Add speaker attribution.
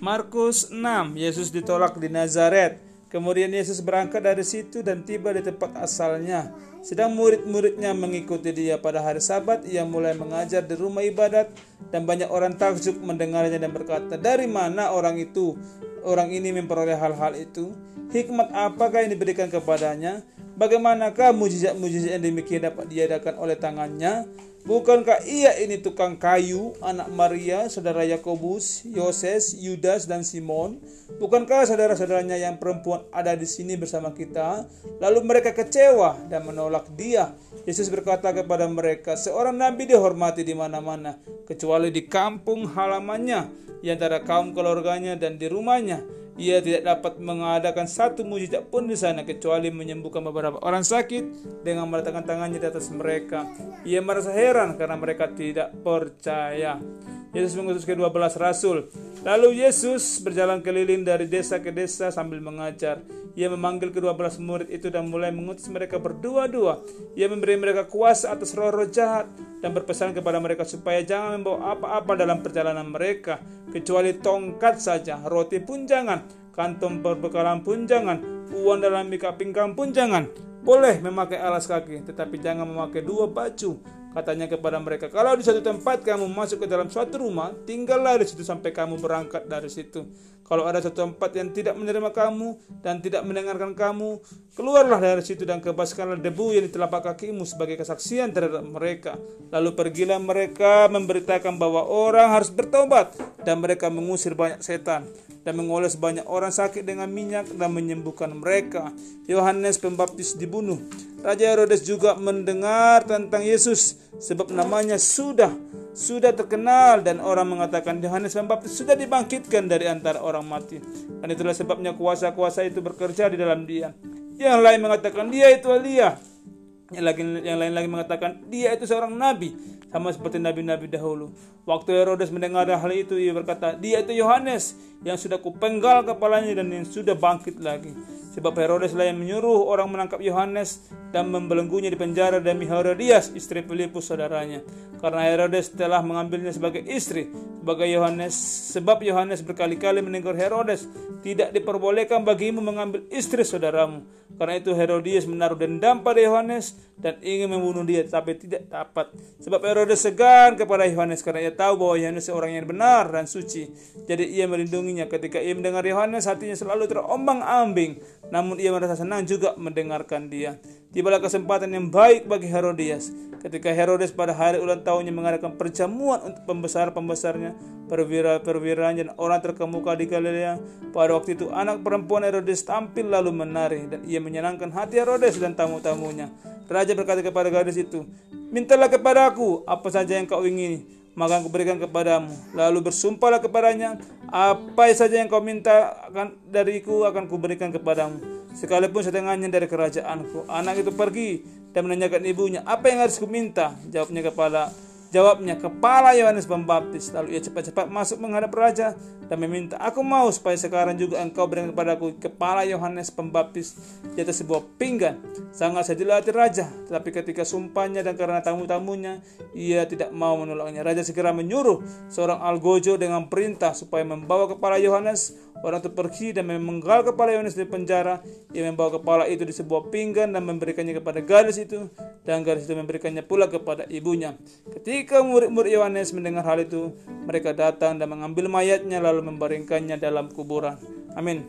Speaker 1: Markus 6, Yesus ditolak di Nazaret. Kemudian Yesus berangkat dari situ dan tiba di tempat asalnya. Sedang murid-muridnya mengikuti dia pada hari sabat, ia mulai mengajar di rumah ibadat dan banyak orang takjub mendengarnya dan berkata, "Dari mana orang itu? Orang ini memperoleh hal-hal itu? Hikmat apakah yang diberikan kepadanya? Bagaimanakah mujizat-mujizat yang demikian dapat diadakan oleh tangannya?" Bukankah ia ini tukang kayu, anak Maria, saudara Yakobus, Yoses, Yudas, dan Simon? Bukankah saudara-saudaranya yang perempuan ada di sini bersama kita? Lalu mereka kecewa dan menolak dia. Yesus berkata kepada mereka, seorang nabi dihormati di mana-mana, kecuali di kampung halamannya, di antara kaum keluarganya dan di rumahnya ia tidak dapat mengadakan satu mujizat pun di sana kecuali menyembuhkan beberapa orang sakit dengan meletakkan tangannya di atas mereka. Ia merasa heran karena mereka tidak percaya. Yesus mengutus kedua belas rasul. Lalu Yesus berjalan keliling dari desa ke desa sambil mengajar. Ia memanggil kedua belas murid itu dan mulai mengutus mereka berdua-dua. Ia memberi mereka kuasa atas roh-roh jahat dan berpesan kepada mereka supaya jangan membawa apa-apa dalam perjalanan mereka kecuali tongkat saja, roti pun jangan, kantong perbekalan pun jangan, uang dalam mika pinggang pun jangan. Boleh memakai alas kaki, tetapi jangan memakai dua baju Katanya kepada mereka, kalau di suatu tempat kamu masuk ke dalam suatu rumah, tinggallah di situ sampai kamu berangkat dari situ. Kalau ada suatu tempat yang tidak menerima kamu dan tidak mendengarkan kamu, keluarlah dari situ dan kebaskanlah debu yang di telapak kakimu sebagai kesaksian terhadap mereka. Lalu pergilah mereka memberitakan bahwa orang harus bertobat dan mereka mengusir banyak setan dan mengoles banyak orang sakit dengan minyak dan menyembuhkan mereka. Yohanes Pembaptis dibunuh Raja Herodes juga mendengar tentang Yesus sebab namanya sudah sudah terkenal dan orang mengatakan Yohanes Pembaptis sudah dibangkitkan dari antara orang mati. Dan itulah sebabnya kuasa-kuasa itu bekerja di dalam dia. Yang lain mengatakan dia itu Elia. Yang lain, yang lain lagi mengatakan dia itu seorang nabi sama seperti nabi-nabi dahulu. Waktu Herodes mendengar hal itu ia berkata, "Dia itu Yohanes yang sudah kupenggal kepalanya dan yang sudah bangkit lagi." Sebab Herodes lah yang menyuruh orang menangkap Yohanes dan membelenggunya di penjara demi Herodias, istri Filipus saudaranya. Karena Herodes telah mengambilnya sebagai istri sebagai Yohanes. Sebab Yohanes berkali-kali menegur Herodes, tidak diperbolehkan bagimu mengambil istri saudaramu. Karena itu Herodias menaruh dendam pada Yohanes dan ingin membunuh dia, tapi tidak dapat. Sebab Herodes segan kepada Yohanes karena ia tahu bahwa Yohanes seorang yang benar dan suci. Jadi ia melindunginya. Ketika ia mendengar Yohanes, hatinya selalu terombang-ambing namun ia merasa senang juga mendengarkan dia. Tibalah kesempatan yang baik bagi Herodias. Ketika Herodes pada hari ulang tahunnya mengadakan perjamuan untuk pembesar-pembesarnya, perwira-perwiranya dan orang terkemuka di Galilea. Pada waktu itu anak perempuan Herodes tampil lalu menari dan ia menyenangkan hati Herodes dan tamu-tamunya. Raja berkata kepada gadis itu, Mintalah kepadaku apa saja yang kau ingini maka aku berikan kepadamu. Lalu bersumpahlah kepadanya, apa saja yang kau minta akan dariku akan kuberikan kepadamu. Sekalipun setengahnya dari kerajaanku. Anak itu pergi dan menanyakan ibunya, apa yang harus kuminta? Jawabnya kepada Jawabnya, kepala Yohanes Pembaptis. Lalu ia cepat-cepat masuk menghadap raja dan meminta, aku mau supaya sekarang juga engkau berikan kepadaku kepala Yohanes Pembaptis di atas sebuah pinggan. Sangat sedih hati raja, tetapi ketika sumpahnya dan karena tamu-tamunya, ia tidak mau menolaknya. Raja segera menyuruh seorang algojo dengan perintah supaya membawa kepala Yohanes Orang itu pergi dan memenggal kepala Yohanes di penjara. Ia membawa kepala itu di sebuah pinggan dan memberikannya kepada gadis itu. Dan gadis itu memberikannya pula kepada ibunya. Ketika murid-murid Yohanes mendengar hal itu, mereka datang dan mengambil mayatnya lalu membaringkannya dalam kuburan. Amin.